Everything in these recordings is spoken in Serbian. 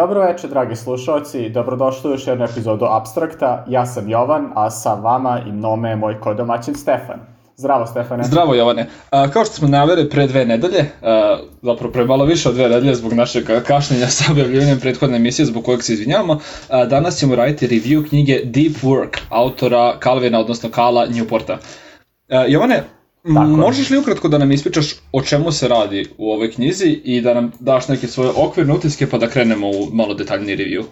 Dobro večer, dragi slušalci, dobrodošli u još jednu epizodu Abstrakta. Ja sam Jovan, a sa vama i mnome je moj kodomaćin Stefan. Zdravo, Stefane. Zdravo, Jovane. A, kao što smo navjeli pre dve nedelje, a, zapravo pre malo više od dve nedelje zbog našeg kašnjenja sa objavljivanjem prethodne emisije zbog kojeg se izvinjavamo, a, danas ćemo raditi review knjige Deep Work autora Calvina, odnosno Kala Newporta. A, Jovane, Tako. Možeš li ukratko da nam ispričaš o čemu se radi u ovoj knjizi i da nam daš neke svoje okvirne utiske pa da krenemo u malo detaljniji review?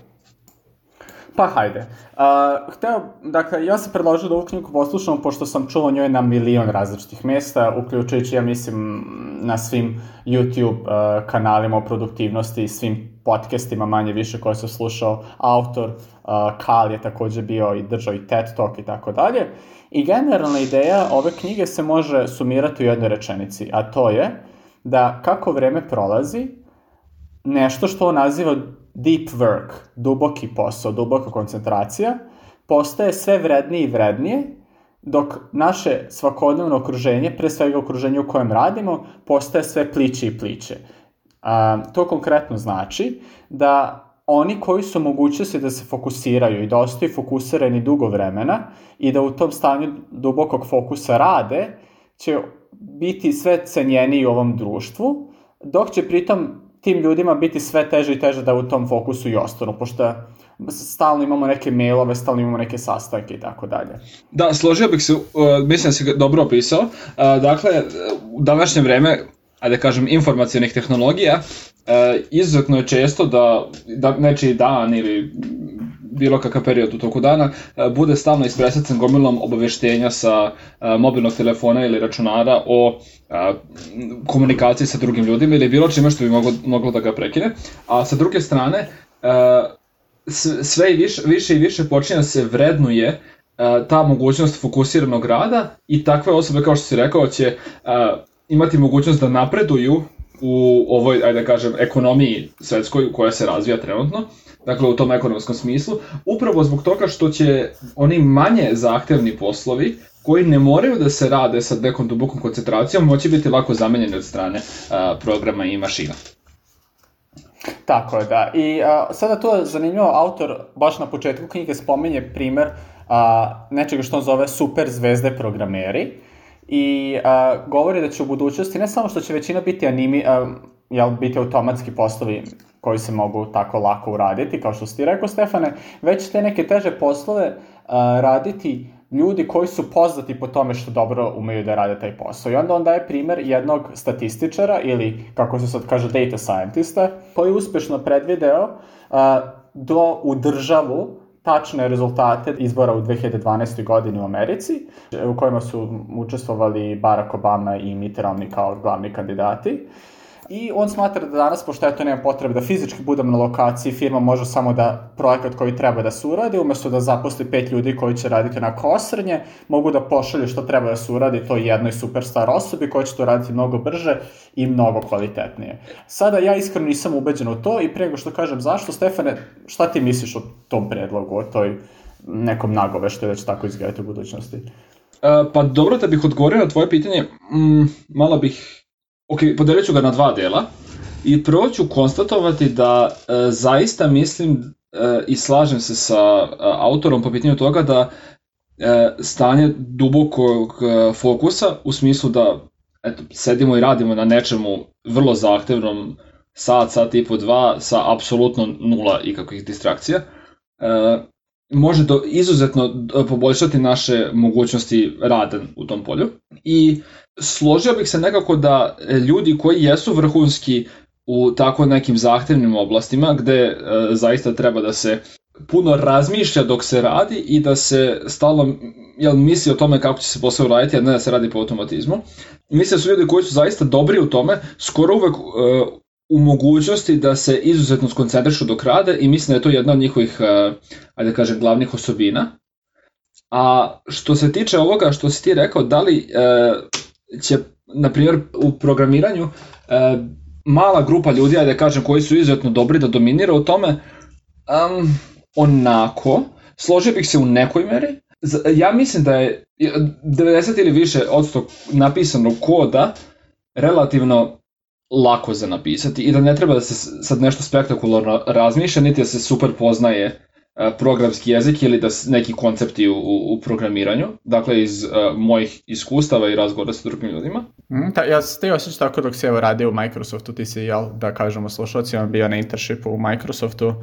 Pa hajde. Uh, hteo, dakle, ja sam predložio da ovu knjigu poslušam, pošto sam čuo njoj na milion različitih mesta, uključujući, ja mislim, na svim YouTube uh, kanalima o produktivnosti i svim podcastima manje više koje sam slušao. Autor uh, Kal je takođe bio i držao i TED Talk i tako dalje. I generalna ideja ove knjige se može sumirati u jednoj rečenici, a to je da kako vreme prolazi, nešto što on naziva deep work, duboki posao, duboka koncentracija, postaje sve vrednije i vrednije, dok naše svakodnevno okruženje, pre svega okruženje u kojem radimo, postaje sve pliće i pliće. A, to konkretno znači da oni koji su mogućnosti da se fokusiraju i da ostaju fokusirani dugo vremena i da u tom stanju dubokog fokusa rade, će biti sve cenjeniji u ovom društvu, dok će pritom tim ljudima biti sve teže i teže da u tom fokusu i ostanu, pošto stalno imamo neke mailove, stalno imamo neke sastanke i tako dalje. Da, složio bih se, uh, mislim da si dobro opisao. Uh, dakle, u današnje vreme, ajde da kažem, informacijonih tehnologija, uh, izuzetno je često da, da nečiji dan ili bilo kakav period u toku dana uh, bude stalno ispresacan gomilom obaveštenja sa uh, mobilnog telefona ili računara o a, komunikaciji sa drugim ljudima ili bilo čime što bi moglo, moglo da ga prekine. A sa druge strane, sve i više, više i više počinje da se vrednuje ta mogućnost fokusiranog rada i takve osobe, kao što si rekao, će imati mogućnost da napreduju u ovoj, ajde da kažem, ekonomiji svetskoj koja se razvija trenutno, dakle u tom ekonomskom smislu, upravo zbog toga što će oni manje zahtevni poslovi koji ne moraju da se rade sa nekom dubokom koncentracijom, moći biti lako zamenjeni od strane a, programa i mašina. Tako je, da. I a, sada to je zanimljivo, autor baš na početku knjige spominje primer a, nečega što on zove super zvezde programeri i a, govori da će u budućnosti, ne samo što će većina biti animi, a, jel, biti automatski poslovi koji se mogu tako lako uraditi, kao što si ti rekao, Stefane, već te neke teže poslove a, raditi ljudi koji su poznati po tome što dobro umeju da rade taj posao. I onda on daje primer jednog statističara ili, kako se sad kaže, data scientista, koji je uspešno predvideo uh, do u državu tačne rezultate izbora u 2012. godini u Americi, u kojima su učestvovali Barack Obama i Mitt Romney kao glavni kandidati. I on smatra da danas, pošto eto nema potrebe da fizički budemo na lokaciji, firma može samo da projekat koji treba da se uradi, umesto da zaposli pet ljudi koji će raditi na kosrnje, mogu da pošalju što treba da se uradi toj jednoj superstar osobi koja će to raditi mnogo brže i mnogo kvalitetnije. Sada ja iskreno nisam ubeđen u to i prego što kažem zašto, Stefane, šta ti misliš o tom predlogu, o toj nekom nagovešte da će tako izgledati u budućnosti? Uh, pa dobro da bih odgovorio na tvoje pitanje, mm, malo bih ok, podelit ću ga na dva dela i prvo ću konstatovati da e, zaista mislim e, i slažem se sa e, autorom po pitanju toga da e, stanje dubokog e, fokusa u smislu da eto, sedimo i radimo na nečemu vrlo zahtevnom sat, sat i po dva sa apsolutno nula ikakvih distrakcija. E, može do, izuzetno poboljšati naše mogućnosti rada u tom polju i složio bih se nekako da ljudi koji jesu vrhunski u tako nekim zahtevnim oblastima gde e, zaista treba da se puno razmišlja dok se radi i da se stalno jel, misli o tome kako će se posao raditi, a ne da se radi po automatizmu. Mislim da su ljudi koji su zaista dobri u tome, skoro uvek e, u mogućnosti da se izuzetno skoncentrišu dok rade i mislim da je to jedna od njihovih, e, ajde da kažem, glavnih osobina. A što se tiče ovoga što si ti rekao, da li e, će, na primjer, u programiranju e, mala grupa ljudi, ajde da kažem, koji su izuzetno dobri da dominira u tome, um, onako, složio bih se u nekoj meri. Ja mislim da je 90 ili više odsto napisanog koda relativno lako za napisati i da ne treba da se sad nešto spektakularno razmišlja, niti da se super poznaje programski jezik ili da neki koncepti u, u programiranju, dakle iz uh, mojih iskustava i razgovora sa drugim ljudima. Mm, ta, ja se te osjećam tako dok si evo radio u Microsoftu, ti si, jel, da kažemo slušalcima, bio na internshipu u Microsoftu,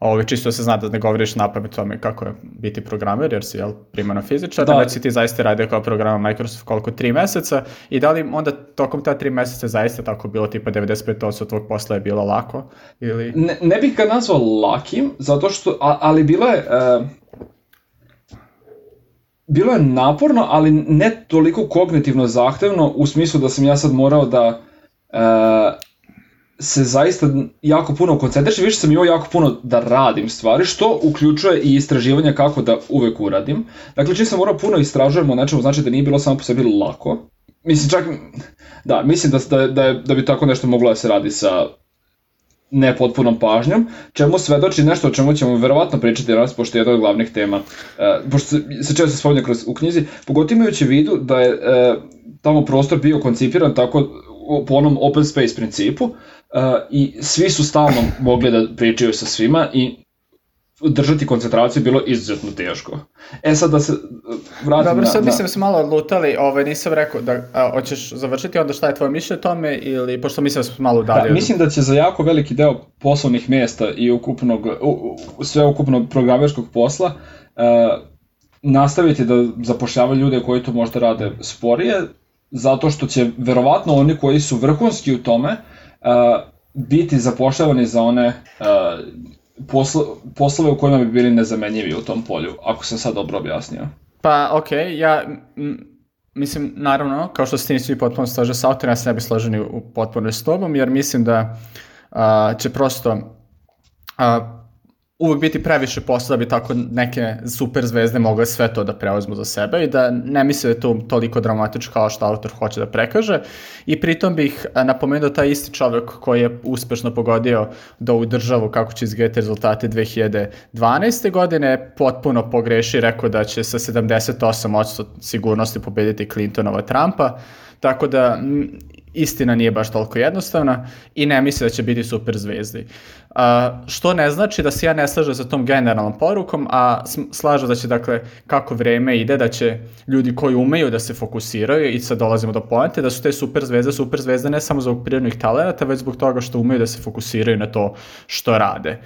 Ovo, čisto se zna da ne govoriš na pamet tome kako je biti programer, jer si jel, primano fizičar, da. već si ti zaista radio kao programa Microsoft koliko tri meseca i da li onda tokom ta tri meseca zaista tako bilo, tipa 95% tvog posla je bilo lako? Ili... Ne, ne bih ga nazvao lakim, zato što, a, ali bilo je... Uh, bilo je naporno, ali ne toliko kognitivno zahtevno u smislu da sam ja sad morao da uh, se zaista jako puno koncentrišem, više sam imao jako puno da radim stvari, što uključuje i istraživanja kako da uvek uradim. Dakle, čim sam morao puno istražujem o nečemu, znači da nije bilo samo po sebi lako. Mislim, čak, da, mislim da, da, da, da bi tako nešto moglo da se radi sa nepotpunom pažnjom, čemu svedoči nešto o čemu ćemo verovatno pričati danas, pošto je jedna od glavnih tema, uh, pošto se često spominja kroz, u knjizi, pogotovo imajući vidu da je uh, tamo prostor bio koncipiran tako po onom open space principu, uh, i svi su stalno mogli da pričaju sa svima i držati koncentraciju bilo izuzetno teško. E sad da se vratim Dobro, sad na, mislim da smo malo odlutali, ovaj, nisam rekao da a, hoćeš završiti onda šta je tvoje mišljenje o tome ili pošto mislim da smo malo udalili. Da, mislim da će za jako veliki deo poslovnih mesta i ukupnog, u, u, sve ukupnog programerskog posla uh, nastaviti da zapošljavaju ljude koji to možda rade sporije, zato što će verovatno oni koji su vrhunski u tome biti zapošljavani za one poslo, poslove u kojima bi bili nezamenjivi u tom polju, ako sam sad dobro objasnio. Pa, okej, okay, ja mislim, naravno, kao što ste nisi potpuno slaže sa autorom, ja se ne bi složeni u potpuno s tobom, jer mislim da uh, će prosto uh, uvek biti previše posla da bi tako neke super zvezde mogle sve to da preuzmu za sebe i da ne misle da je to toliko dramatično kao što autor hoće da prekaže. I pritom bih napomenuo taj isti čovjek koji je uspešno pogodio da u državu kako će izgledati rezultate 2012. godine, potpuno pogreši, rekao da će sa 78% sigurnosti pobediti Clintonova Trumpa. Tako da istina nije baš toliko jednostavna i ne misli da će biti super zvezdi. Uh, što ne znači da se ja ne slažem sa tom generalnom porukom, a slažem da će, dakle, kako vreme ide, da će ljudi koji umeju da se fokusiraju, i sad dolazimo do poente, da su te super zvezde super zvezde ne samo zbog prirodnih talenata, već zbog toga što umeju da se fokusiraju na to što rade.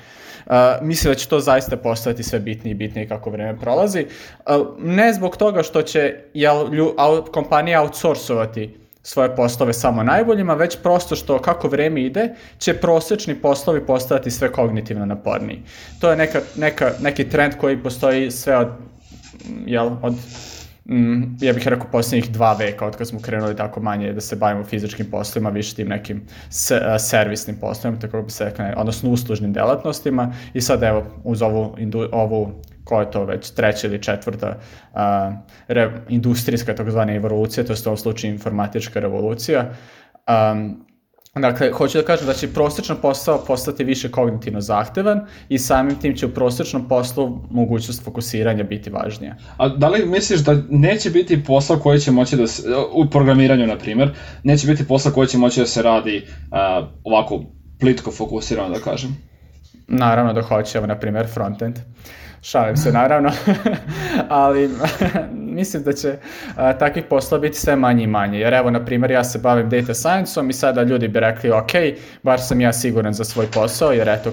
Uh, mislim da će to zaista postati sve bitnije i bitnije kako vreme prolazi. Uh, ne zbog toga što će jel, lju, kompanije outsourcovati svoje poslove samo najboljima, već prosto što kako vreme ide, će prosečni poslovi postati sve kognitivno naporniji. To je neka, neka, neki trend koji postoji sve od, jel, od mm, ja bih rekao posljednjih dva veka od kad smo krenuli tako manje da se bavimo fizičkim poslovima, više tim nekim se, a, servisnim poslovima, tako bi se rekao, odnosno uslužnim delatnostima i sad evo uz ovu, indu, ovu ko je to već treća ili četvrta a, re, industrijska takozvana evolucija, to je u ovom slučaju informatička revolucija. Um, Dakle, hoću da kažem da će prosječan posao postati više kognitivno zahtevan i samim tim će u prosječnom poslu mogućnost fokusiranja biti važnija. A da li misliš da neće biti posao koji će moći da se, u programiranju na primjer, neće biti posao koji će moći da se radi uh, ovako plitko fokusirano da kažem? Naravno da hoće, evo na primjer frontend. Uh, Šalim se naravno, ali mislim da će a, takvih posla biti sve manje i manje. Jer evo, na primjer, ja se bavim data science-om i sada ljudi bi rekli, ok, bar sam ja siguran za svoj posao, jer eto,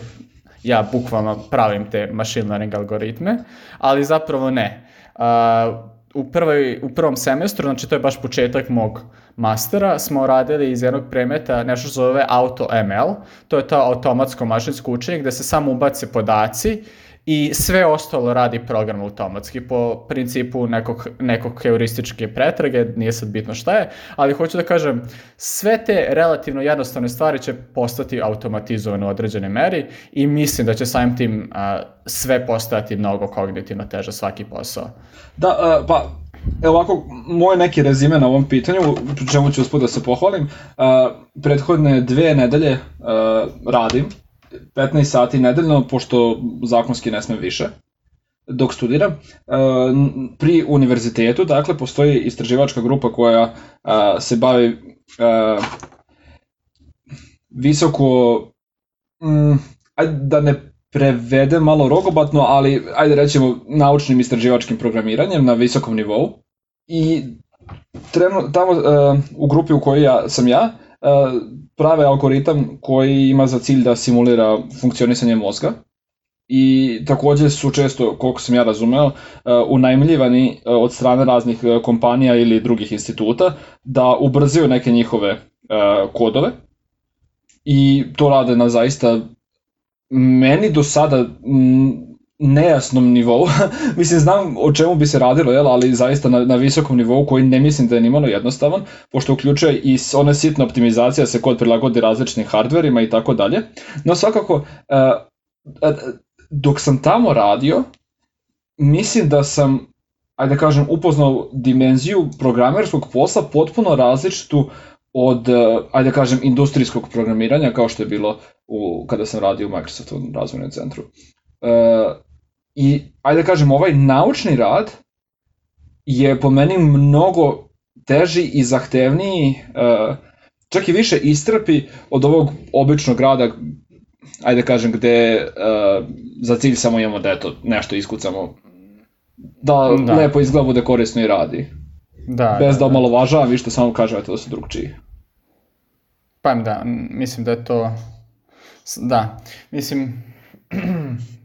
ja bukvalno pravim te machine learning algoritme, ali zapravo ne. A, u, prvoj, u prvom semestru, znači to je baš početak mog mastera, smo radili iz jednog predmeta nešto što zove AutoML, to je to automatsko mašinsko učenje gde se samo ubace podaci i sve ostalo radi program automatski po principu nekog, nekog heurističke pretrage, nije sad bitno šta je, ali hoću da kažem, sve te relativno jednostavne stvari će postati automatizovane u određene meri i mislim da će samim tim a, sve postati mnogo kognitivno teže svaki posao. Da, a, pa Evo ovako, moje neki rezime na ovom pitanju, čemu ću uspud da se pohvalim. Uh, prethodne dve nedelje uh, radim 15 sati nedeljno, pošto zakonski ne sme više dok studiram. E, pri univerzitetu, dakle, postoji istraživačka grupa koja se bavi visoko, mm, ajde da ne prevede malo rogobatno, ali ajde rećemo naučnim istraživačkim programiranjem na visokom nivou. I tamo u grupi u kojoj ja, sam ja, prave algoritam koji ima za cilj da simulira funkcionisanje mozga. I takođe su često, koliko sam ja razumeo, uh, unajmljivani uh, od strane raznih uh, kompanija ili drugih instituta da ubrzaju neke njihove kodove. I to rade na zaista meni do sada nejasnom nivou, mislim znam o čemu bi se radilo, jel, ali zaista na, na visokom nivou koji ne mislim da je nimalo jednostavan, pošto uključuje i one sitne optimizacije, da se kod prilagodi različitim hardverima i tako dalje, no svakako uh, dok sam tamo radio, mislim da sam ajde da kažem, upoznao dimenziju programerskog posla potpuno različitu od, ajde da kažem, industrijskog programiranja, kao što je bilo u, kada sam radio u Microsoftu razvojnom centru. Uh, I, ajde da kažem, ovaj naučni rad je po meni mnogo teži i zahtevniji, uh, čak i više istrpi od ovog običnog rada, ajde da kažem, gde uh, za cilj samo imamo da eto, nešto iskucamo, da, da. lepo izgleda bude korisno i radi. Da, Bez da, da, da omalovažavam, vi što samo kažete da su drugčiji. Pa da, mislim da je to... Da, mislim...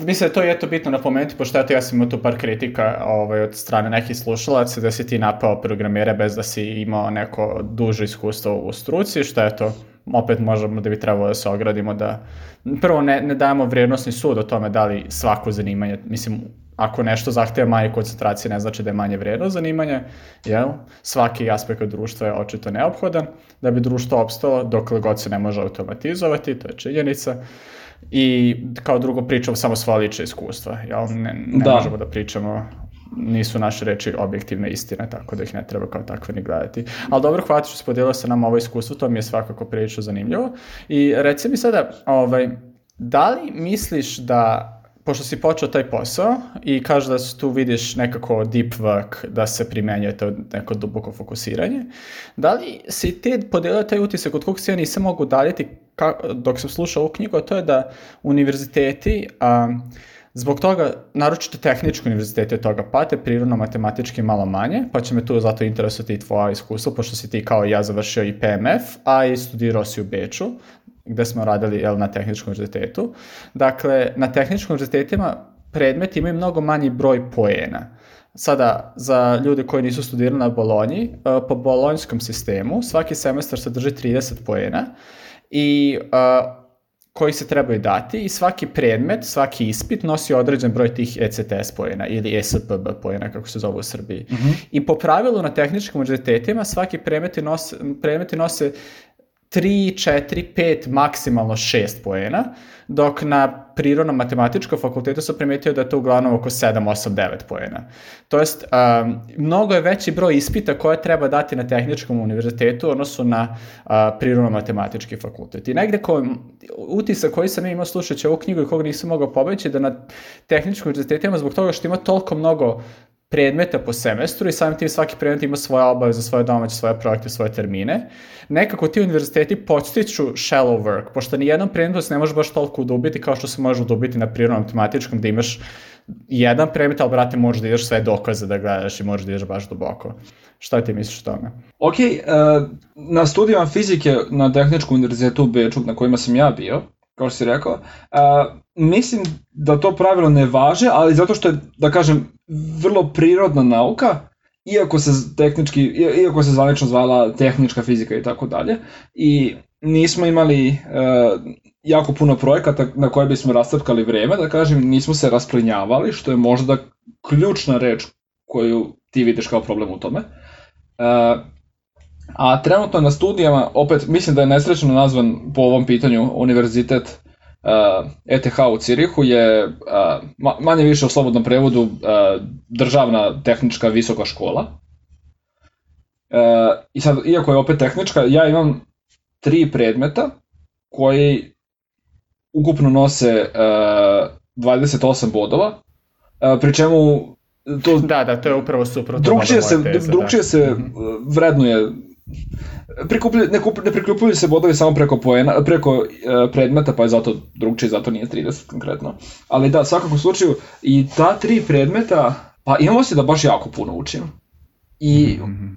Mislim da to je to bitno napomenuti, pošto ja sam imao tu par kritika ovaj, od strane nekih slušalaca da si ti napao programere bez da si imao neko duže iskustvo u struci, što je to opet možemo da bi trebalo da se ogradimo da prvo ne, ne dajemo vrijednostni sud o tome da li svako zanimanje, mislim ako nešto zahteva manje koncentracije ne znači da je manje vredno zanimanje, jel? Svaki aspekt društva je očito neophodan da bi društvo opstalo dokle god se ne može automatizovati, to je činjenica. I kao drugo pričamo samo svoje lične iskustva, jel? Ne, ne da. možemo da pričamo nisu naše reči objektivne istine, tako da ih ne treba kao takve ni gledati. Ali dobro, hvala što se podijelio sa nama ovo iskustvo, to mi je svakako prilično zanimljivo. I reci mi sada, ovaj, da li misliš da pošto si počeo taj posao i kaže da tu vidiš nekako deep work da se primenjuje to neko duboko fokusiranje, da li si ti podelio taj utisak od kog se ja nisam mogu daljeti dok sam slušao ovu knjigu, a to je da univerziteti a, Zbog toga, naročito tehnički univerziteti od toga pate, prirodno-matematički malo manje, pa će me tu zato interesovati i tvoja iskustva, pošto si ti kao ja završio i PMF, a i studirao si u Beču, gde smo radili jel, na tehničkom univerzitetu. Dakle, na tehničkim univerzitetima predmeti imaju mnogo manji broj poena. Sada, za ljude koji nisu studirali na Bolonji, e, po bolonjskom sistemu svaki semestar sadrži 30 poena i uh, koji se trebaju dati i svaki predmet, svaki ispit nosi određen broj tih ECTS pojena ili ESPB pojena kako se zove u Srbiji. Mm -hmm. I po pravilu na tehničkim univerzitetima svaki predmeti nose, predmeti nose 3, 4, 5, maksimalno 6 poena, dok na prirodno-matematičkom fakultetu sam primetio da je to uglavnom oko 7, 8, 9 poena. To jest, um, mnogo je veći broj ispita koje treba dati na tehničkom univerzitetu odnosu na uh, prirodno-matematički fakultet. I negde ko, utisak koji sam imao slušajući ovu knjigu i kog nisam mogao pobeći da na tehničkom univerzitetima zbog toga što ima toliko mnogo predmeta po semestru i samim tim svaki predmet ima svoje obaveze, svoje domaće, svoje projekte, svoje termine. Nekako ti univerziteti podstiču shallow work, pošto ni jednom predmetu se ne može baš toliko udubiti kao što se može udubiti na prirodnom matematičkom gde imaš jedan predmet, ali brate možeš da ideš sve dokaze da gledaš i možeš da ideš baš duboko. Šta ti misliš o tome? Ok, uh, na studijama fizike na Tehničkom univerzitetu u Beču na kojima sam ja bio, kao što si rekao, uh, mislim da to pravilo ne važe, ali zato što je, da kažem, vrlo prirodna nauka, iako se tehnički, iako se zvanično zvala tehnička fizika i tako dalje, i nismo imali uh, jako puno projekata na koje bismo rastrkali vreme, da kažem, nismo se rasplinjavali, što je možda ključna reč koju ti vidiš kao problem u tome. Uh, a trenutno na studijama, opet mislim da je nesrećno nazvan po ovom pitanju univerzitet ETH u Cirihu je uh, manje više u slobodnom prevodu uh, državna tehnička visoka škola. Uh, I sad, iako je opet tehnička, ja imam tri predmeta koji ukupno nose uh, 28 bodova, uh, pri čemu to... Da, da, to je upravo suprotno. Drugčije se, drugčije da. se vrednuje prikuplju, ne, kup, ne prikupljuju se bodovi samo preko, poena, preko uh, predmeta, pa je zato drugčije, zato nije 30 konkretno. Ali da, svakako slučaju, i ta tri predmeta, pa imamo se da baš jako puno učim. I mm -hmm.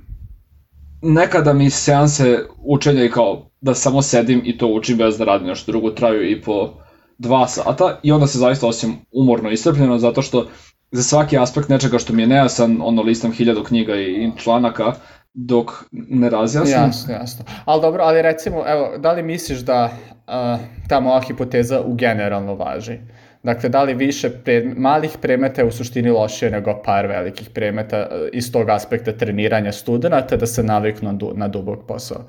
nekada mi seanse učenja i kao da samo sedim i to učim bez da radim nešto drugo, traju i po dva sata i onda se zaista osim umorno iscrpljeno zato što za svaki aspekt nečega što mi je nejasan, ono listam hiljadu knjiga i članaka, dok ne razjasnim. Jasno, jasno. Ali dobro, ali recimo, evo, da li misliš da uh, ta moja hipoteza u generalno važi? Dakle, da li više pred, malih predmeta je u suštini lošije nego par velikih predmeta uh, iz tog aspekta treniranja studenta da se naviknu na, na dubog posao?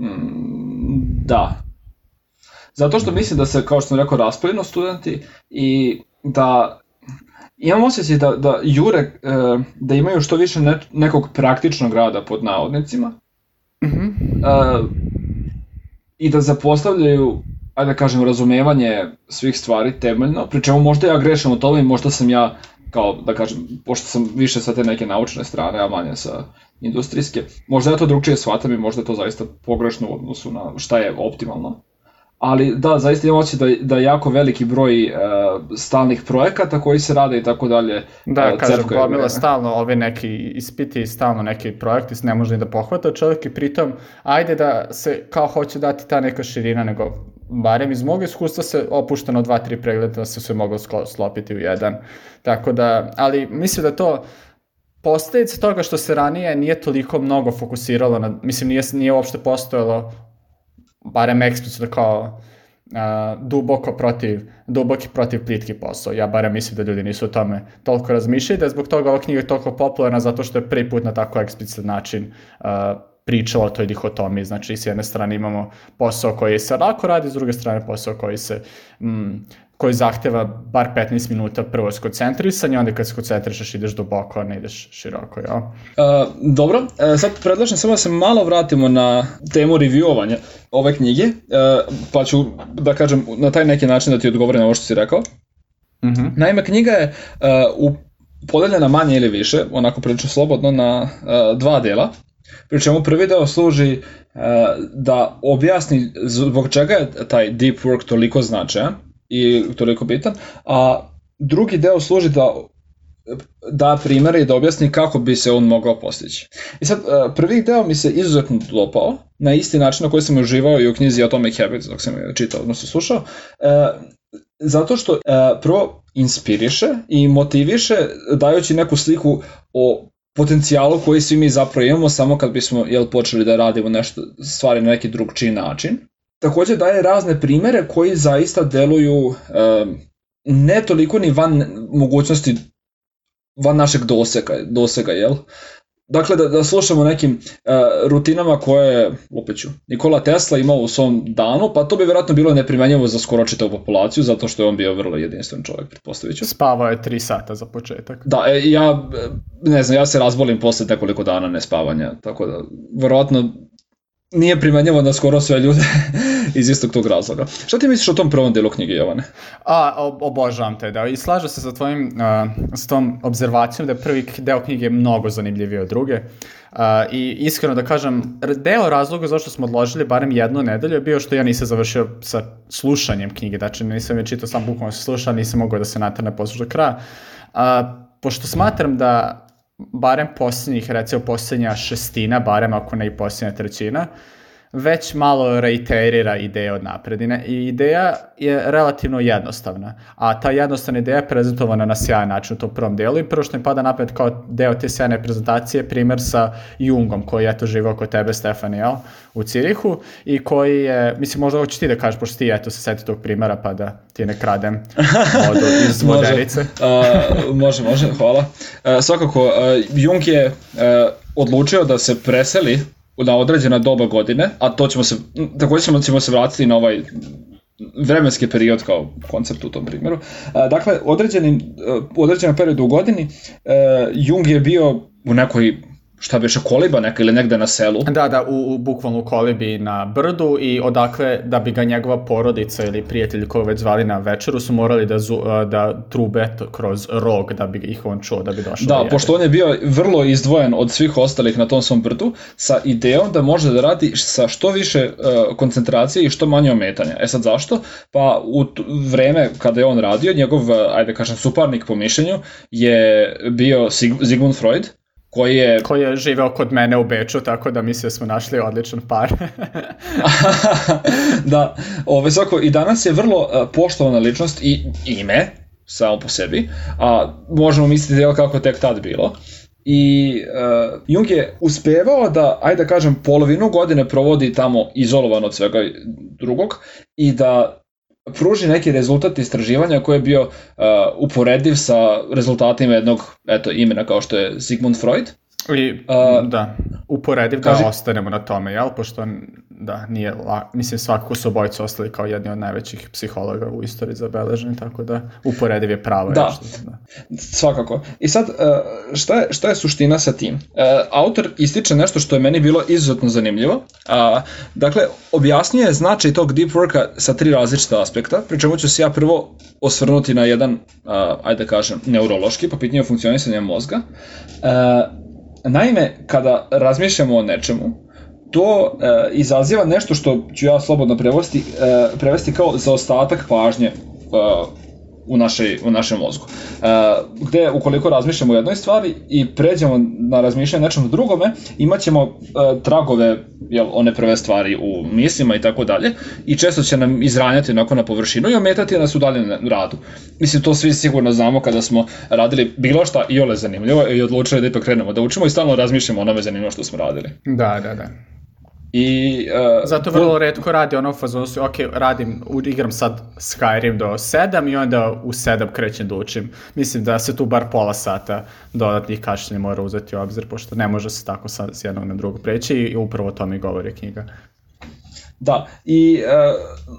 Mm, da. Zato što mislim da se, kao što sam rekao, raspoljeno studenti i da imam osjećaj da, da jure, e, da imaju što više ne, nekog praktičnog rada pod navodnicima mm -hmm. e, i da zapostavljaju, ajde da kažem, razumevanje svih stvari temeljno, pri čemu možda ja grešam u tome i možda sam ja kao da kažem, pošto sam više sa te neke naučne strane, a manje sa industrijske, možda ja to drugčije shvatam i možda je to zaista pogrešno u odnosu na šta je optimalno ali da, zaista imam osjećaj da, da je jako veliki broj uh, stalnih projekata koji se rade i tako dalje. Da, uh, kažem, gomila stalno ove neki ispiti, stalno neki projekti, ne može ni da pohvata čovjek i pritom, ajde da se kao hoće dati ta neka širina, nego barem iz mog iskustva se opušteno dva, tri pregleda da se sve moglo slopiti u jedan. Tako da, ali mislim da to posledica toga što se ranije nije toliko mnogo fokusiralo na, mislim nije, nije uopšte postojalo barem eksplicitno kao uh, duboko protiv, duboki protiv plitki posao. Ja barem mislim da ljudi nisu o tome toliko razmišljali, da je zbog toga ova knjiga je toliko popularna zato što je prvi put na tako eksplicit način uh, pričala o toj dihotomiji. Znači, s jedne strane imamo posao koji se lako radi, s druge strane posao koji se mm, koji zahteva bar 15 minuta prvo skoncentrisanje, onda kad se koncentrišeš ideš duboko, a ne ideš široko, ja? Uh, dobro, uh, sad predlažem samo da se malo vratimo na temu reviewovanja ove knjige, uh, pa ću da kažem na taj neki način da ti odgovorim na ovo što si rekao. Uh mhm. -huh. Naime, knjiga je uh, u, podeljena manje ili više, onako prilično slobodno, na uh, dva dela. Pri čemu prvi deo služi uh, da objasni zbog čega je taj deep work toliko značajan, i toliko bitan, a drugi deo služi da da primere i da objasni kako bi se on mogao postići. I sad, e, prvi deo mi se izuzetno dopao, na isti način na koji sam uživao i u knjizi Atomic Habits dok sam je čitao, odnosno slušao, e, zato što e, prvo inspiriše i motiviše dajući neku sliku o potencijalu koji svi mi zapravo imamo samo kad bismo jel, počeli da radimo nešto, stvari na neki drugčiji način. Takođe daje razne primere koji zaista deluju ne toliko ni van mogućnosti van našeg dosega, dosega jel? Dakle, da, da slušamo nekim uh, rutinama koje, opet ću, Nikola Tesla imao u svom danu, pa to bi verovatno bilo neprimenjivo za skoro čitavu populaciju, zato što je on bio vrlo jedinstven čovjek, pretpostavit ću. Spavao je 3 sata za početak. Da, e, ja, ne znam, ja se razbolim posle nekoliko dana nespavanja, tako da, verovatno nije primenjivo na skoro sve ljude iz istog tog razloga. Šta ti misliš o tom prvom delu knjige, Jovane? A, obožavam te deo i slažem se sa tvojim, uh, s tom obzervacijom da je prvi deo knjige mnogo zanimljiviji od druge. Uh, I iskreno da kažem, deo razloga zašto smo odložili barem jednu nedelju je bio što ja nisam završio sa slušanjem knjige, znači nisam je čitao sam bukvalno se slušao, nisam mogao da se natrne posluša kraja. Uh, pošto smatram da barem posljednjih, recimo posljednja šestina, barem ako ne i posljednja trećina, već malo reiterira ideje od napredine i ideja je relativno jednostavna, a ta jednostavna ideja je prezentovana na sjajan način u tom prvom delu i prvo što mi pada napred kao deo te sjajne prezentacije primer sa Jungom koji je to živao kod tebe Stefan, jel, u Cirihu i koji je, mislim možda hoćeš ti da kažeš pošto ti eto se seti tog primera pa da ti ne kradem vodu iz vodenice. uh, može, može, hvala. Uh, svakako, uh, Jung je uh, odlučio da se preseli na određena doba godine, a to ćemo se, takođe ćemo, ćemo se vratiti na ovaj vremenski period kao koncept u tom primjeru. Dakle, određeni, određenom periodu u godini Jung je bio u nekoj šta biše, koliba neka ili negde na selu. Da, da, u, u bukvalno kolibi na brdu i odakle da bi ga njegova porodica ili prijatelji koji već zvali na večeru su morali da, zu, da trube kroz rog da bi ih on čuo, da bi došao Da, pošto on je bio vrlo izdvojen od svih ostalih na tom svom brdu sa idejom da može da radi sa što više uh, koncentracije i što manje ometanja. E sad zašto? Pa u vreme kada je on radio, njegov, ajde kažem, suparnik po mišljenju je bio Sigmund Freud, koji je... Koji je živeo kod mene u Beču, tako da mislim da smo našli odličan par. da, ove, svako, i danas je vrlo uh, poštovana ličnost i ime, samo po sebi, a možemo misliti da kako tek tad bilo. I uh, Jung je uspevao da, ajde da kažem, polovinu godine provodi tamo izolovan od svega drugog i da pruži neki rezultat istraživanja koji je bio uh, uporediv sa rezultatima jednog eto, imena kao što je Sigmund Freud. I, uh, da, uporediv da kaži... ostanemo na tome, jel? Pošto, da, nije, la... mislim, svakako su obojice ostali kao jedni od najvećih psihologa u istoriji zabeleženi, tako da uporediv je pravo. Da, još, da. svakako. I sad, uh, šta je, šta je suština sa tim? Uh, autor ističe nešto što je meni bilo izuzetno zanimljivo. Dakle, objasnije značaj tog deep worka sa tri različita aspekta, pri čemu ću se ja prvo osvrnuti na jedan, ajde da kažem, neurološki, po pitanju funkcionisanja mozga. Naime, kada razmišljamo o nečemu, to e, izaziva nešto što ću ja slobodno prevesti, e, prevesti kao zaostatak pažnje e, u, našej, u našem mozgu. E, gde ukoliko razmišljamo o jednoj stvari i pređemo na razmišljanje nečem drugome, imaćemo e, tragove jel, one prve stvari u mislima i tako dalje i često će nam izranjati onako na površinu i ometati nas u daljem radu. Mislim, to svi sigurno znamo kada smo radili bilo šta i ole zanimljivo i odlučili da ipak krenemo da učimo i stalno razmišljamo o onome zanimljivo što smo radili. Da, da, da. I, uh, Zato vrlo redko radi ono fazonu su, ok, radim, igram sad Skyrim do 7 i onda u 7 krećem da učim. Mislim da se tu bar pola sata dodatnih kašnjenja mora uzeti u obzir, pošto ne može se tako sad s jednog na drugo preći i upravo o tome govori knjiga. Da, i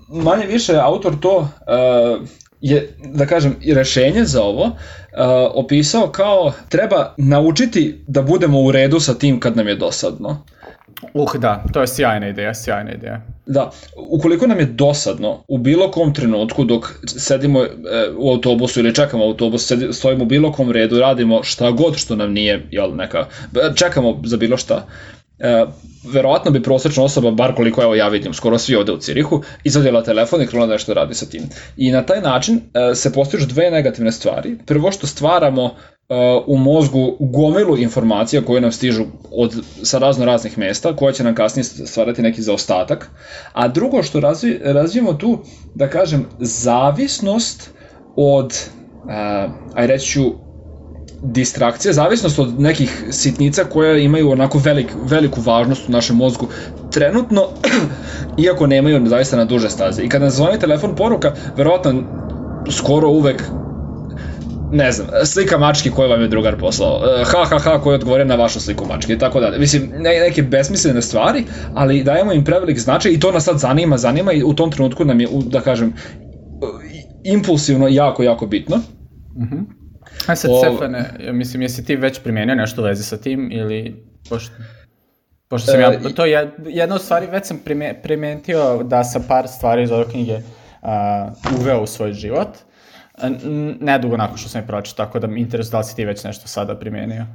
uh, manje više autor to uh, je, da kažem, i rešenje za ovo uh, opisao kao treba naučiti da budemo u redu sa tim kad nam je dosadno. Uh, da, to je sjajna ideja, sjajna ideja. Da, ukoliko nam je dosadno u bilo kom trenutku dok sedimo e, u autobusu ili čekamo autobus, sedi, stojimo u bilo kom redu, radimo šta god što nam nije, jel, neka, čekamo za bilo šta, e, verovatno bi prosečna osoba, bar koliko evo ja vidim, skoro svi ovde u Cirihu, izvadila telefon i krenula nešto radi sa tim. I na taj način e, se postižu dve negativne stvari. Prvo što stvaramo u mozgu gomilu informacija koje nam stižu od, sa razno raznih mesta, koje će nam kasnije stvarati neki zaostatak. A drugo što razvi, razvijemo tu, da kažem, zavisnost od, uh, aj reći ću, distrakcija, zavisnost od nekih sitnica koje imaju onako velik, veliku važnost u našem mozgu trenutno, iako nemaju zaista na duže staze. I kada nam zvoni telefon poruka, verovatno skoro uvek ne znam, slika mačke koju vam je drugar poslao, e, ha ha ha koji odgovore na vašu sliku mačke i tako dalje. Mislim, ne, neke besmislene stvari, ali dajemo im prevelik značaj i to nas sad zanima, zanima i u tom trenutku nam je, da kažem, impulsivno jako, jako bitno. Mhm. Uh -huh. A sad, o... Stefane, mislim, jesi ti već primenio nešto u vezi sa tim ili pošto... Pošto sam e, ja, to je jedna od stvari, već sam primetio da sam par stvari iz ove knjige uh, uveo u svoj život. Uh, nedugo nakon što sam je pročitao, tako da mi interesuje da li si ti već nešto sada primenio.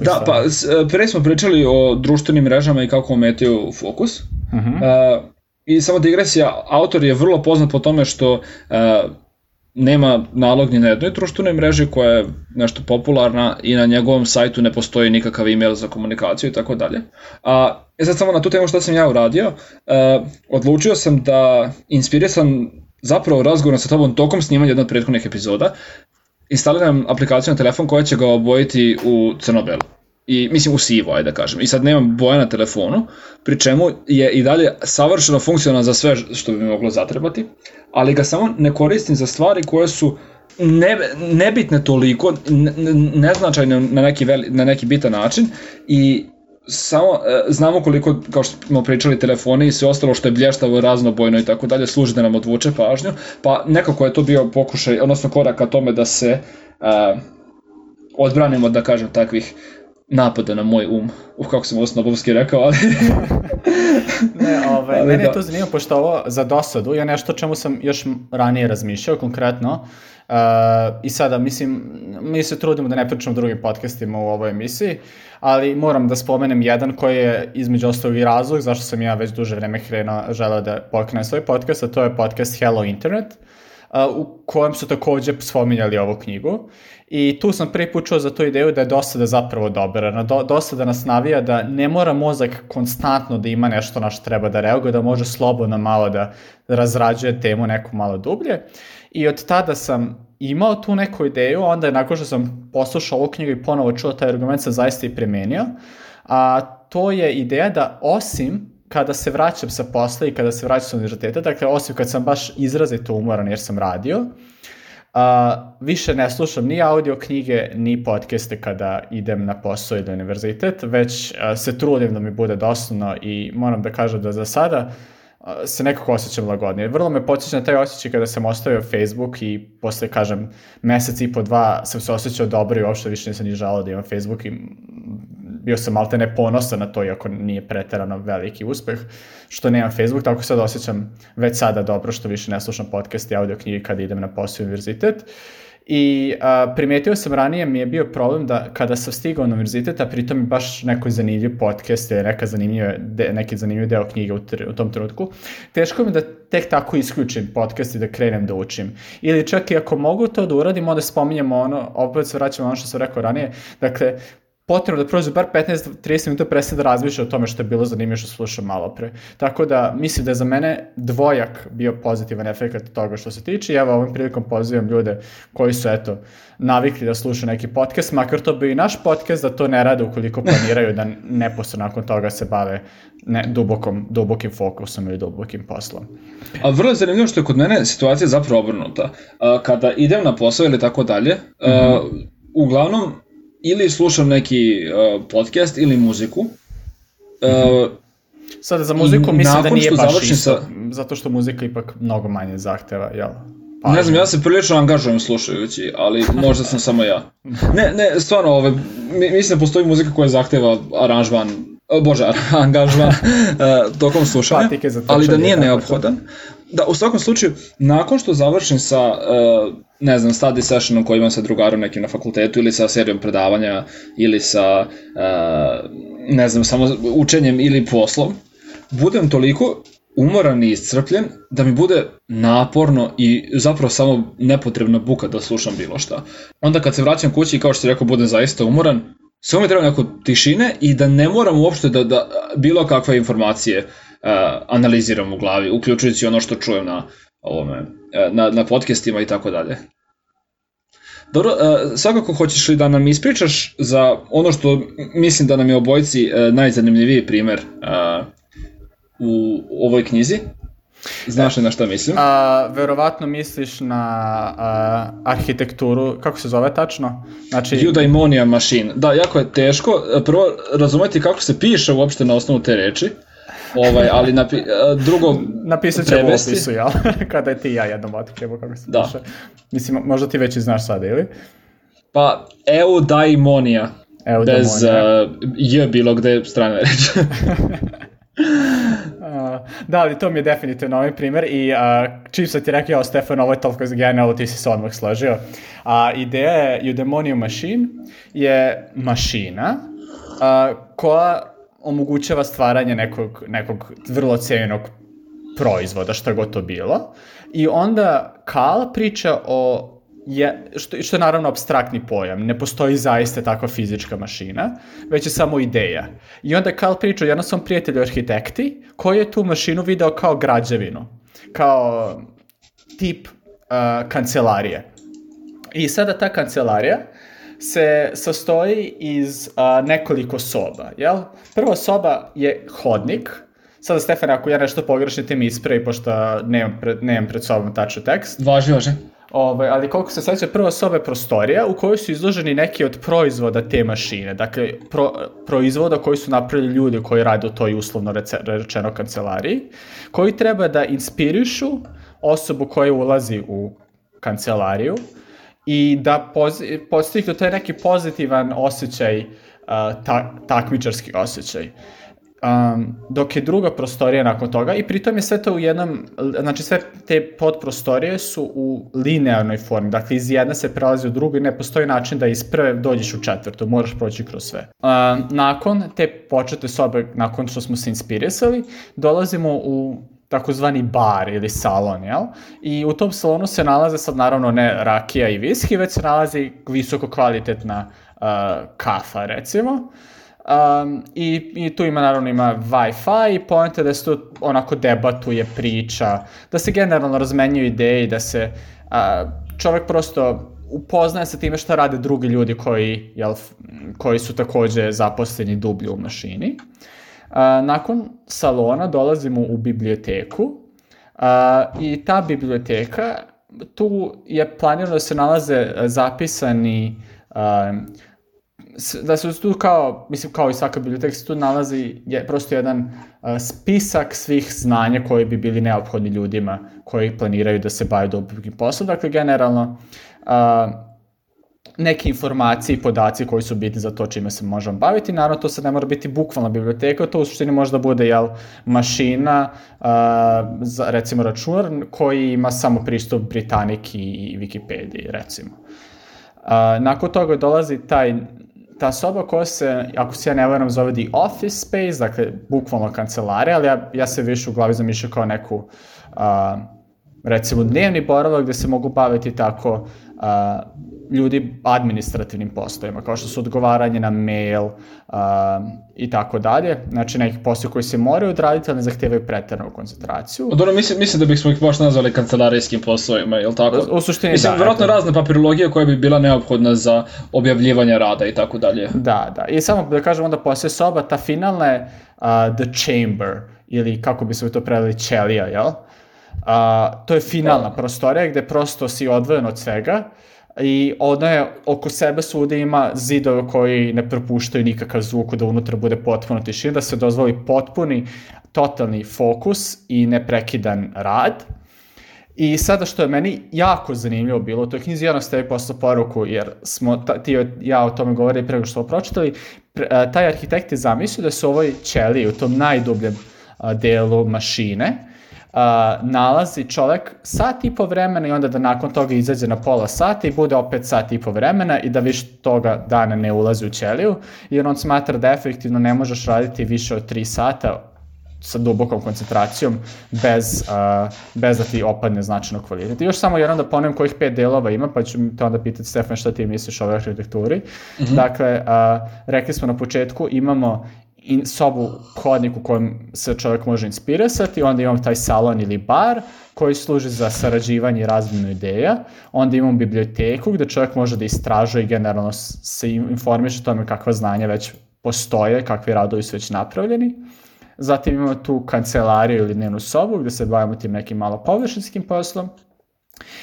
Da, pa e, pre smo pričali o društvenim mrežama i kako ometaju fokus. Uh -huh. uh, I samo digresija, autor je vrlo poznat po tome što uh, nema nalog ni na jednoj društvenoj mreži koja je nešto popularna i na njegovom sajtu ne postoji nikakav email za komunikaciju i tako dalje. A e sad samo na tu temu što sam ja uradio, uh, odlučio sam da inspirisan zapravo razgovorom sa tobom tokom snimanja jednog od prethodnih epizoda, instaliram aplikaciju na telefon koja će ga obojiti u crno-belo. I mislim u sivo, ajde da kažem. I sad nemam boja na telefonu, pri čemu je i dalje savršeno funkcionalan za sve što bi mi moglo zatrebati, ali ga samo ne koristim za stvari koje su ne, nebitne toliko, ne, neznačajne na neki, veli, na neki bitan način i samo e, znamo koliko, kao što smo pričali, telefoni i sve ostalo što je blještavo, raznobojno i tako dalje, služi da nam odvuče pažnju, pa nekako je to bio pokušaj, odnosno korak ka tome da se e, odbranimo, da kažem, takvih napada na moj um. Uh, kako sam ovo snobovski rekao, ali... ne, ovaj, ali mene da. je to zanimljivo, pošto ovo za dosadu je nešto čemu sam još ranije razmišljao, konkretno, Uh, I sada, mislim, mi se trudimo da ne pričamo drugim podcastima u ovoj emisiji, ali moram da spomenem jedan koji je između ostalog i razlog zašto sam ja već duže vreme krenuo, želeo da pokrenem svoj podcast, a to je podcast Hello Internet, uh, u kojem su takođe spominjali ovu knjigu. I tu sam prvi put čuo za tu ideju da je dosada zapravo dobra. Na do, dosada nas navija da ne mora mozak konstantno da ima nešto na što treba da reaguje, da može slobodno malo da razrađuje temu neku malo dublje. I od tada sam imao tu neku ideju, onda je nakon što sam poslušao ovu knjigu i ponovo čuo taj argument sam zaista i premenio. A to je ideja da osim kada se vraćam sa posla i kada se vraćam sa univerziteta, dakle osim kad sam baš izrazito umoran jer sam radio, a, više ne slušam ni audio knjige, ni podcaste kada idem na posao ili univerzitet, već a, se trudim da mi bude doslovno i moram da kažem da za sada se nekako osjećam lagodnije. Vrlo me podsjeća na taj osjećaj kada sam ostavio Facebook i posle, kažem, mesec i po dva sam se osjećao dobro i uopšte više nisam ni žalao da imam Facebook i bio sam malte ne ponosan na to, iako nije preterano veliki uspeh, što nemam Facebook, tako sad osjećam već sada dobro što više ne slušam podcast i audio knjige kada idem na posao univerzitet. Uh, I a, primetio sam ranije mi je bio problem da kada sam stigao na univerzitet, a pritom mi baš neko zanimljiv podcast ili neka zanimljiva, de, neki zanimljiv deo knjige u, tr, u tom trenutku, teško mi da tek tako isključim podcast i da krenem da učim. Ili čak i ako mogu to da uradim, onda spominjamo ono, opet se vraćamo ono što sam rekao ranije, dakle, potrebno da prođe bar 15-30 minuta presne da razmišlja o tome što je bilo zanimljivo što slušam malo pre. Tako da mislim da je za mene dvojak bio pozitivan efekt toga što se tiče i evo ovim prilikom pozivam ljude koji su eto navikli da slušaju neki podcast, makar to bi i naš podcast da to ne rade ukoliko planiraju da neposredno nakon toga se bave ne, dubokom, dubokim fokusom ili dubokim poslom. A vrlo je zanimljivo što je kod mene situacija zapravo obrnuta. Kada idem na posao ili tako dalje, mm -hmm. uglavnom ili slušam neki uh, podcast ili muziku. Uh, Sada za muziku mislim da nije baš isto, sa... zato što muzika ipak mnogo manje zahteva, jel? Pa, ne znam, ja se prilično angažujem slušajući, ali možda sam samo ja. Ne, ne, stvarno, ove, mislim da postoji muzika koja zahteva aranžman, bože, angažman uh, tokom slušanja, ali da nije neophodan. Da, u svakom slučaju, nakon što završim sa, uh, ne znam, study sessionom koji imam sa drugarom nekim na fakultetu ili sa serijom predavanja ili sa, uh, ne znam, samo učenjem ili poslom, budem toliko umoran i iscrpljen da mi bude naporno i zapravo samo nepotrebna buka da slušam bilo šta. Onda kad se vraćam kući i kao što rekao budem zaista umoran, samo mi treba neko tišine i da ne moram uopšte da, da bilo kakve informacije uh, analiziram u glavi, uključujući ono što čujem na, ovome, na, na podcastima i tako dalje. Dobro, uh, svakako hoćeš li da nam ispričaš za ono što mislim da nam je obojci uh, najzanimljiviji primer uh, u ovoj knjizi? Znaš li na šta mislim? A, verovatno misliš na a, arhitekturu, kako se zove tačno? Znači... Eudaimonia machine. Da, jako je teško. Prvo, razumeti kako se piše uopšte na osnovu te reči. Ovaj, ali napi, drugo napisat ćemo u opisu, jel? Kada je ti ja jednom otkrijemo kako se da. piše. Mislim, možda ti već i znaš sada, ili? Pa, eudaimonia. Eudaimonia. Bez uh, j bilo gde strane reči. da, ali to mi je definitivno ovaj primer i uh, čim sam ti rekao, ja, Stefan, ovo je toliko genijalno, ti si se odmah složio. A ideja je Eudaimonia Machine je mašina uh, koja omogućava stvaranje nekog, nekog vrlo cijenjenog proizvoda, šta god to bilo. I onda Kal priča o je, što, što je naravno abstraktni pojam, ne postoji zaista takva fizička mašina, već je samo ideja. I onda Karl priča o jednom svom prijatelju arhitekti, koji je tu mašinu video kao građevinu, kao tip uh, kancelarije. I sada ta kancelarija se sastoji iz uh, nekoliko soba, jel? Prva soba je hodnik, Sada, Stefan, ako ja nešto pogrešim, ti mi ispravi, pošto nemam pred, nemam pred sobom tačan tekst. Važi, važi. Ovaj, ali koliko se seća, prva soba je prostorija u kojoj su izloženi neki od proizvoda te mašine. Dakle, pro, proizvoda koji su napravili ljudi koji rade u toj uslovno rečeno kancelariji, koji treba da inspirišu osobu koja ulazi u kancelariju i da postignu taj neki pozitivan osjećaj ta, takmičarski osjećaj. Um, dok je druga prostorija nakon toga i pritom je sve to u jednom, znači sve te podprostorije su u linearnoj formi, dakle iz jedne se prelazi u drugu i ne postoji način da iz prve dođeš u četvrtu, moraš proći kroz sve. Um, nakon te počete sobe, nakon što smo se inspirisali, dolazimo u takozvani bar ili salon, jel? I u tom salonu se nalaze sad naravno ne rakija i viski, već se nalazi visoko kvalitetna uh, kafa, recimo. Um, i, I tu ima, naravno, ima Wi-Fi i pojenta da se tu onako debatuje, priča, da se generalno razmenjuju ideje i da se uh, čovek prosto upoznaje sa time šta rade drugi ljudi koji, jel, koji su takođe zaposleni dublje u mašini. Uh, nakon salona dolazimo u biblioteku uh, i ta biblioteka, tu je planirano da se nalaze zapisani uh, da se tu kao, mislim kao i svaka biblioteka se tu nalazi je prosto jedan uh, spisak svih znanja koji bi bili neophodni ljudima koji planiraju da se bave dobrim poslom. Dakle, generalno, uh, neke informacije i podaci koji su bitni za to čime se možemo baviti. Naravno, to sad ne mora biti bukvalna biblioteka, to u suštini možda bude jel, mašina, uh, za, recimo računar, koji ima samo pristup Britaniki i Wikipediji, recimo. Uh, nakon toga dolazi taj ta soba koja se, ako se ja ne varam, zove The Office Space, dakle, bukvalno kancelarija, ali ja, ja se više u glavi zamišljam kao neku, uh, recimo, dnevni boravak gde se mogu baviti tako uh, ljudi administrativnim poslovima, kao što su odgovaranje na mail i tako dalje. Znači, neki poslovi koji se moraju odraditi, ali ne zahtevaju pretarnu koncentraciju. Dobro, mislim, mislim da bismo ih baš nazvali kancelarijskim poslovima, je li tako? U, u suštini, mislim, da. Mislim, razna papirologija koja bi bila neophodna za objavljivanje rada i tako dalje. Da, da. I samo da kažem onda posle soba, ta finalna je uh, The Chamber, ili kako bi se to preveli, ćelija, jel? Uh, to je finalna prostorija gde prosto si odvojen od svega i ona je oko sebe svude ima zidove koji ne propuštaju nikakav zvuk da unutra bude potpuno tišina, da se dozvoli potpuni totalni fokus i neprekidan rad. I sada što je meni jako zanimljivo bilo, to je knjizi jedno ste posle poruku, jer smo ta, ti ja o tome govorili prego što smo pročitali, pre, a, taj arhitekt je zamislio da se u ovoj ćeliji, u tom najdubljem a, delu mašine, uh, nalazi čovek sat i po vremena i onda da nakon toga izađe na pola sata i bude opet sat i po vremena i da više toga dana ne ulazi u ćeliju, jer on smatra da efektivno ne možeš raditi više od 3 sata sa dubokom koncentracijom bez, uh, bez da ti opadne značajno kvalitet. I još samo jednom da ponovim kojih pet delova ima, pa ću te onda pitati Stefan šta ti misliš o ovoj arhitekturi. Mm -hmm. Dakle, uh, rekli smo na početku, imamo in, sobu, hodnik u kojem se čovjek može inspirisati, onda imam taj salon ili bar koji služi za sarađivanje i razminu ideja, onda imam biblioteku gde čovjek može da istražuje i generalno se informiše o tome kakva znanja već postoje, kakvi radovi su već napravljeni. Zatim imamo tu kancelariju ili dnevnu sobu gde se bavimo tim nekim malo površinskim poslom.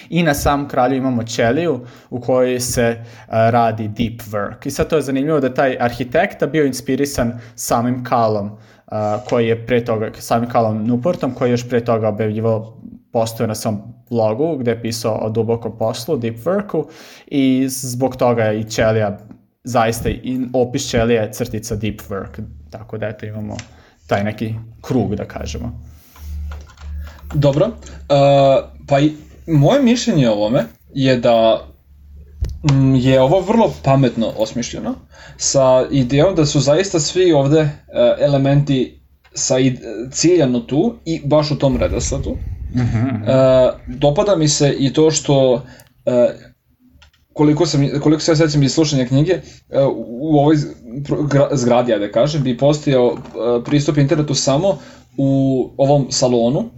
I na sam kralju imamo ćeliju u kojoj se uh, radi deep work. I sad to je zanimljivo da taj arhitekta bio inspirisan samim Kalom, uh, koji je pre toga, samim Kalom Newportom, koji je još pre toga objavljivao postoje na svom blogu gde je pisao o dubokom poslu, deep worku i zbog toga je i ćelija zaista i opis ćelije crtica deep work. Tako da eto imamo taj neki krug da kažemo. Dobro, uh, pa i moje mišljenje o ovome je da mm, je ovo vrlo pametno osmišljeno sa idejom da su zaista svi ovde uh, elementi sa ciljano tu i baš u tom redosledu. Mm -hmm. uh, dopada mi se i to što uh, koliko sam koliko se ja sećam iz slušanja knjige uh, u ovoj zgradi ja da kažem bi postojao pristup internetu samo u ovom salonu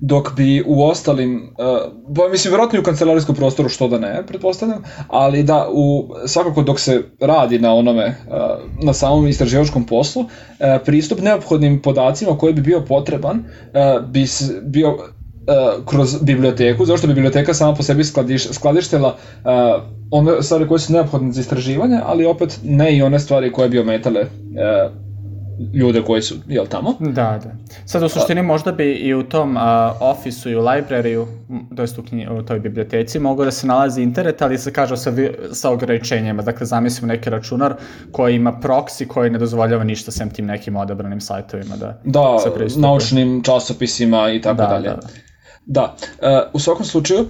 dok bi u ostalim, uh, pa mislim, vjerojatno i u kancelarijskom prostoru, što da ne, pretpostavljam, ali da, u, svakako dok se radi na onome, uh, na samom istraživačkom poslu, uh, pristup neophodnim podacima koji bi bio potreban, uh, bi bio kroz biblioteku, zašto biblioteka sama po sebi skladiš, skladištela uh, one stvari koje su neophodne za istraživanje, ali opet ne i one stvari koje bi ometale uh, ljude koji su, jel tamo? Da, da. Sad u suštini možda bi i u tom uh, ofisu i u librariju, to jest u, u toj biblioteci, mogo da se nalazi internet, ali se kaže sa, sa ograničenjima. Dakle, zamislimo neki računar koji ima proxy koji ne dozvoljava ništa sem tim nekim odabranim sajtovima da Da, naučnim časopisima i tako da, dalje. Da, da. Uh, u svakom slučaju,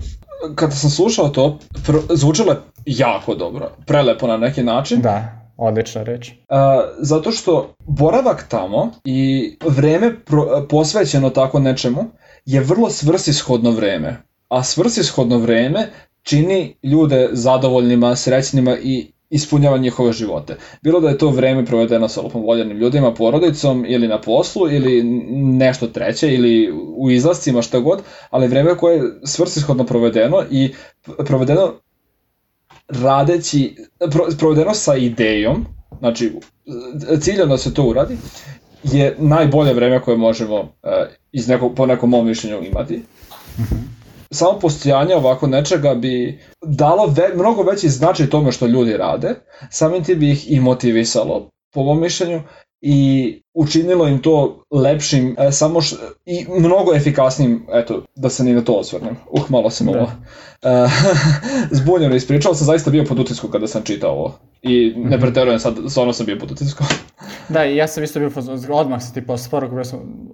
kada sam slušao to, zvučalo je jako dobro, prelepo na neki način. Da Odlična reč. Uh, zato što boravak tamo i vreme pro, posvećeno tako nečemu je vrlo svrsishodno vreme. A svrsishodno vreme čini ljude zadovoljnima, srećnima i ispunjava njihove živote. Bilo da je to vreme provedeno sa lupom voljenim ljudima, porodicom ili na poslu ili nešto treće ili u izlascima šta god, ali vreme koje je svrsishodno provedeno i provedeno radeći, provedeno sa idejom, znači ciljano da se to uradi, je najbolje vreme koje možemo uh, iz nekog, po nekom mom mišljenju imati. -hmm. Samo postojanje ovako nečega bi dalo ve, mnogo veći značaj tome što ljudi rade, samim ti bi ih i motivisalo, po mom mišljenju, i učinilo im to lepšim, e, samo š, i mnogo efikasnijim, eto, da se ni na to osvrnem. Uh, malo sam da. ovo e, zbunjeno ispričao, sam zaista bio pod utiskom kada sam čitao ovo. I ne mhm. preterujem sad, stvarno sam bio pod utiskom. da, i ja sam isto bio, odmah se ti posle poruku,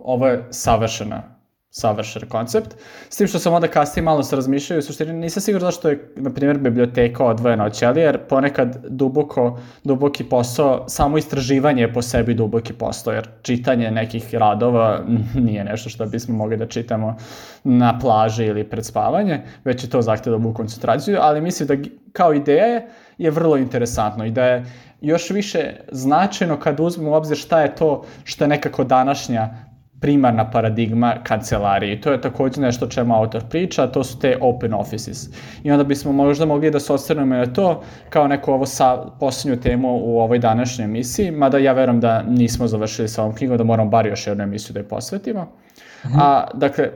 ovo je savršena savršen koncept. S tim što sam onda kasnije malo se razmišljaju, u suštini nisam siguran zašto je, na primjer, biblioteka odvojena od ćelije, jer ponekad duboko, duboki posao, samo istraživanje je po sebi duboki posao, jer čitanje nekih radova nije nešto što bismo mogli da čitamo na plaži ili pred spavanje, već je to zahtjeva duboku koncentraciju, ali mislim da kao ideja je, je vrlo interesantno i da je još više značajno kad uzmemo u obzir šta je to što je nekako današnja primarna paradigma kancelarije. To je takođe nešto o čemu autor priča, to su te open offices. I onda bismo možda mogli da se osvrnemo na to kao neku ovo sa, posljednju temu u ovoj današnjoj emisiji, mada ja verujem da nismo završili sa ovom knjigom, da moramo bar još jednu emisiju da je posvetimo. Mm -hmm. A, dakle,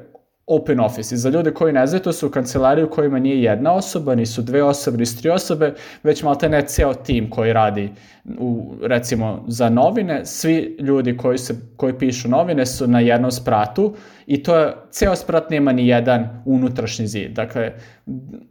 open office. I za ljude koji ne znaju, to su kancelarije u kojima nije jedna osoba, nisu dve osobe, nisu tri osobe, već malte ne ceo tim koji radi u, recimo za novine, svi ljudi koji, se, koji pišu novine su na jednom spratu i to je, ceo sprat nema ni jedan unutrašnji zid. Dakle,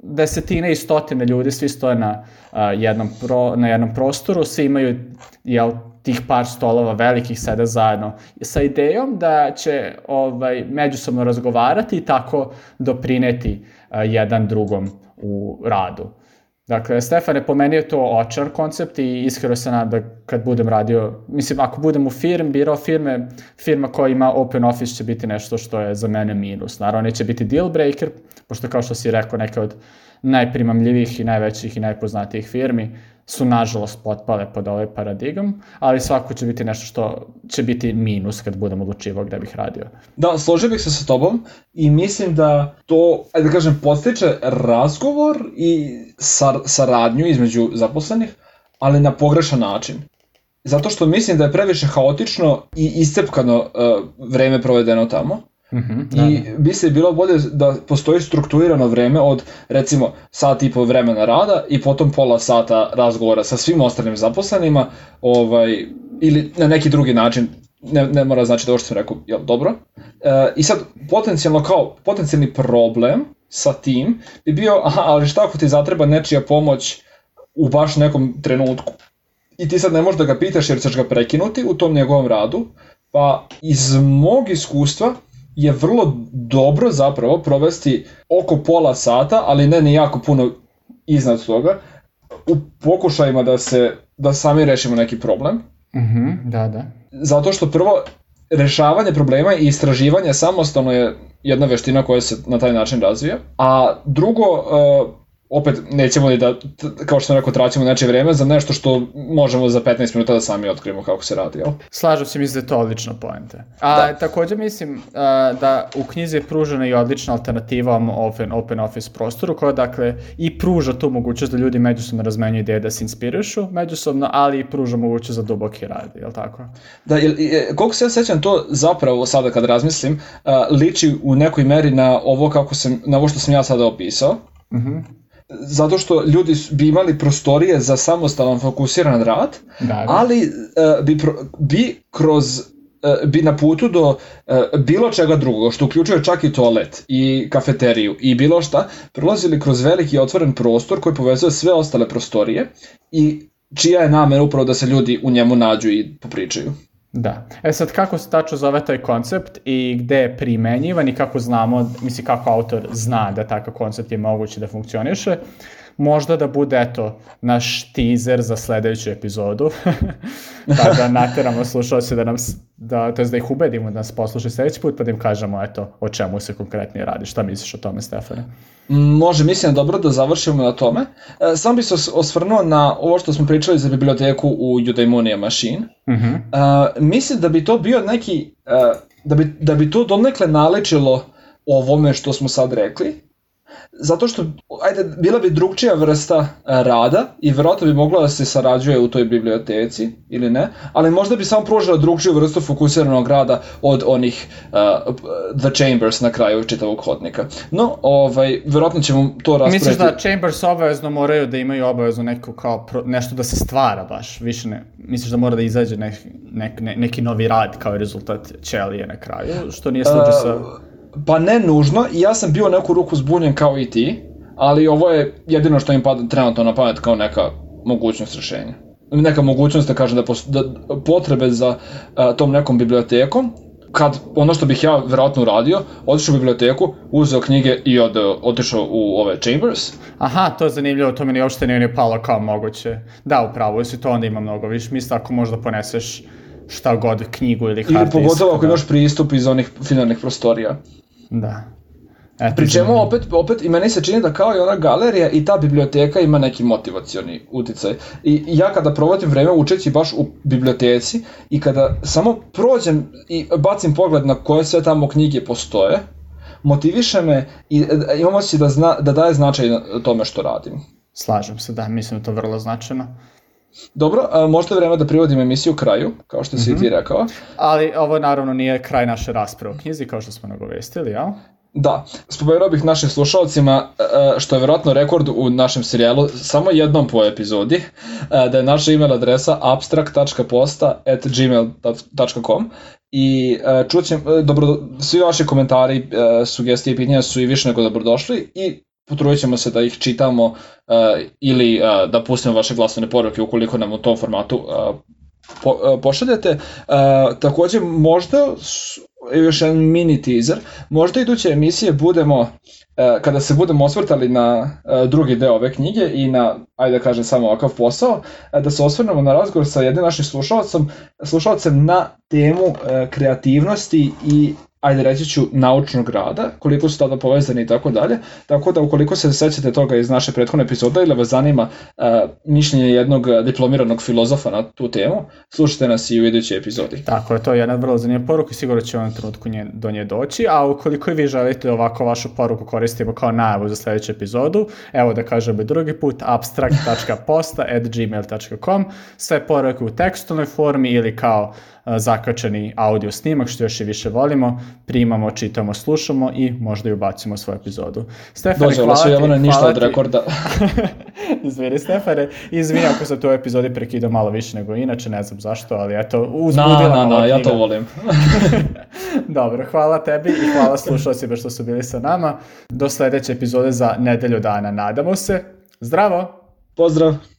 desetine i stotine ljudi, svi stoje na, a, jednom, pro, na jednom prostoru, svi imaju jel, tih par stolova velikih sede zajedno sa idejom da će ovaj, međusobno razgovarati i tako doprineti a, jedan drugom u radu. Dakle, Stefane, je to očar koncept i iskreno se nadam da kad budem radio, mislim, ako budem u firm, birao firme, firma koja ima open office će biti nešto što je za mene minus. Naravno, neće biti deal breaker, pošto kao što si rekao, neke od najprimamljivijih i najvećih i najpoznatijih firmi su nažalost potpale pod ovaj paradigam, ali svako će biti nešto što će biti minus kad budem odlučivao gde bih radio. Da, složio bih se sa tobom i mislim da to, ajde da kažem, podstiče razgovor i sar, saradnju između zaposlenih, ali na pogrešan način. Zato što mislim da je previše haotično i iscepkano uh, vreme provedeno tamo Mm -hmm, da, I da. bi se bilo bolje da postoji strukturirano vreme od recimo sat i po vremena rada i potom pola sata razgovora sa svim ostalim zaposlenima ovaj, ili na neki drugi način ne, ne mora znači da ovo što sam rekao, jel, dobro. E, I sad, potencijalno kao, potencijalni problem sa tim bi bio, aha, ali šta ako ti zatreba nečija pomoć u baš nekom trenutku? I ti sad ne možeš da ga pitaš jer ćeš ga prekinuti u tom njegovom radu, pa iz mog iskustva je vrlo dobro zapravo provesti oko pola sata, ali ne ni jako puno iznad toga, u pokušajima da se da sami rešimo neki problem. Mhm, mm -hmm, da, da. Zato što prvo rešavanje problema i istraživanje samostalno je jedna veština koja se na taj način razvija, a drugo opet nećemo ni da, kao što sam rekao, traćimo neče vreme za nešto što možemo za 15 minuta da sami otkrijemo kako se radi, jel? Slažem se, mislim da je to odlična poenta. A da. takođe mislim uh, da u knjizi je pružena i odlična alternativa open, open office prostoru, koja dakle i pruža tu mogućnost da ljudi međusobno razmenjuju ideje da se inspirišu međusobno, ali i pruža mogućnost za duboki rad, jel tako? Da, jel, koliko se ja sećam, to zapravo sada kad razmislim, uh, liči u nekoj meri na ovo kako sam, na ovo što sam ja sada opisao, Mhm. Zato što ljudi bi imali prostorije za samostalan fokusiran rad, da, da. ali uh, bi, pro, bi kroz bi na putu do bilo čega drugog, što uključuje čak i toalet i kafeteriju i bilo šta, prolazili kroz veliki otvoren prostor koji povezuje sve ostale prostorije i čija je namera upravo da se ljudi u njemu nađu i popričaju. Da. E sad, kako se tačno zove taj koncept i gde je primenjivan i kako znamo, misli kako autor zna da takav koncept je moguće da funkcioniše, možda da bude, eto, naš teaser za sledeću epizodu, pa da nateramo slušalce da nam, da, to je da ih ubedimo da nas poslušaju sledeći put, pa da im kažemo, eto, o čemu se konkretnije radi. Šta misliš o tome, Stefane? Može, mislim dobro da završimo na tome. E, sam bi se osvrnuo na ovo što smo pričali za biblioteku u Eudaimonia Machine. Uh mhm. -huh. e, mislim da bi to bio neki, e, da, bi, da bi to donekle nalečilo ovome što smo sad rekli, zato što, ajde, bila bi drugčija vrsta e, rada i verovatno bi mogla da se sarađuje u toj biblioteci ili ne, ali možda bi samo pružila drugčiju vrstu fokusiranog rada od onih uh, The Chambers na kraju čitavog hodnika. No, ovaj, verovatno ćemo to raspraviti. Misliš da Chambers obavezno moraju da imaju obavezno neko kao pro, nešto da se stvara baš, više ne, misliš da mora da izađe nek, nek, ne, neki novi rad kao rezultat ćelije na kraju, što nije slučaj sa... Uh, Pa ne nužno, ja sam bio neku ruku zbunjen kao i ti, ali ovo je jedino što im pada trenutno na pamet kao neka mogućnost rešenja. Neka mogućnost da kažem da, da potrebe za a, tom nekom bibliotekom, kad ono što bih ja verovatno uradio, otišao u biblioteku, uzeo knjige i od, otišao u ove Chambers. Aha, to je zanimljivo, to mi ni uopšte nije palo kao moguće. Da, upravo si to onda ima mnogo više misla ako možda poneseš šta god, knjigu ili hard Ili pogotovo ako da. imaš pristup iz onih finalnih prostorija. Da. Eto, Pri čemu opet, opet i meni se čini da kao i ona galerija i ta biblioteka ima neki motivacioni uticaj. I ja kada provodim vreme učeći baš u biblioteci i kada samo prođem i bacim pogled na koje sve tamo knjige postoje, motiviše me i imam osjećaj da, zna, da daje značaj na tome što radim. Slažem se, da, mislim da to vrlo značajno. Dobro, a možda je vreme da privodim emisiju kraju, kao što si mm -hmm. ti mhm. rekao. Ali ovo naravno nije kraj naše rasprave o knjizi, kao što smo nagovestili, jel? Da, spomenuo bih našim slušalcima, što je verovatno rekord u našem serijalu, samo jednom po epizodi, da je naša email adresa abstract.posta.gmail.com i čućem, dobro, svi vaši komentari, sugestije i pitanja su i više nego dobrodošli i potrudit ćemo se da ih čitamo uh, ili uh, da pustimo vaše glasovne poruke ukoliko nam u tom formatu uh, po, uh, pošaljete. Uh, takođe, možda još jedan mini teaser, možda iduće emisije budemo, uh, kada se budemo osvrtali na uh, drugi deo ove knjige i na, ajde da kažem samo ovakav posao, uh, da se osvrnemo na razgovor sa jednim našim slušalcem, slušalcem na temu kreativnosti i ajde reći ću, naučnog rada, koliko su tada povezani i tako dalje, tako da ukoliko se sećate toga iz naše prethodne epizode ili vas zanima uh, mišljenje jednog diplomiranog filozofa na tu temu, slušajte nas i u idućoj epizodi. Tako je, to je jedna vrlo zanimljiva poruka i sigurno će u ovom trenutku nje, do nje doći, a ukoliko i vi želite ovako vašu poruku koristimo kao najavu za sledeću epizodu, evo da kažem i drugi put, abstract.posta.gmail.com, sve poruke u tekstualnoj formi ili kao zakačeni audio snimak, što još i više volimo, primamo, čitamo, slušamo i možda i ubacimo svoju epizodu. Stefane, Dođe, hvala ti. Dođe, ništa od rekorda. izvini, Stefane, izvini ako sam tu u epizodi prekidao malo više nego inače, ne znam zašto, ali eto, uzbudila na, na, na, ja to volim. Dobro, hvala tebi i hvala slušalcima što su bili sa nama. Do sledeće epizode za nedelju dana, nadamo se. Zdravo! Pozdrav!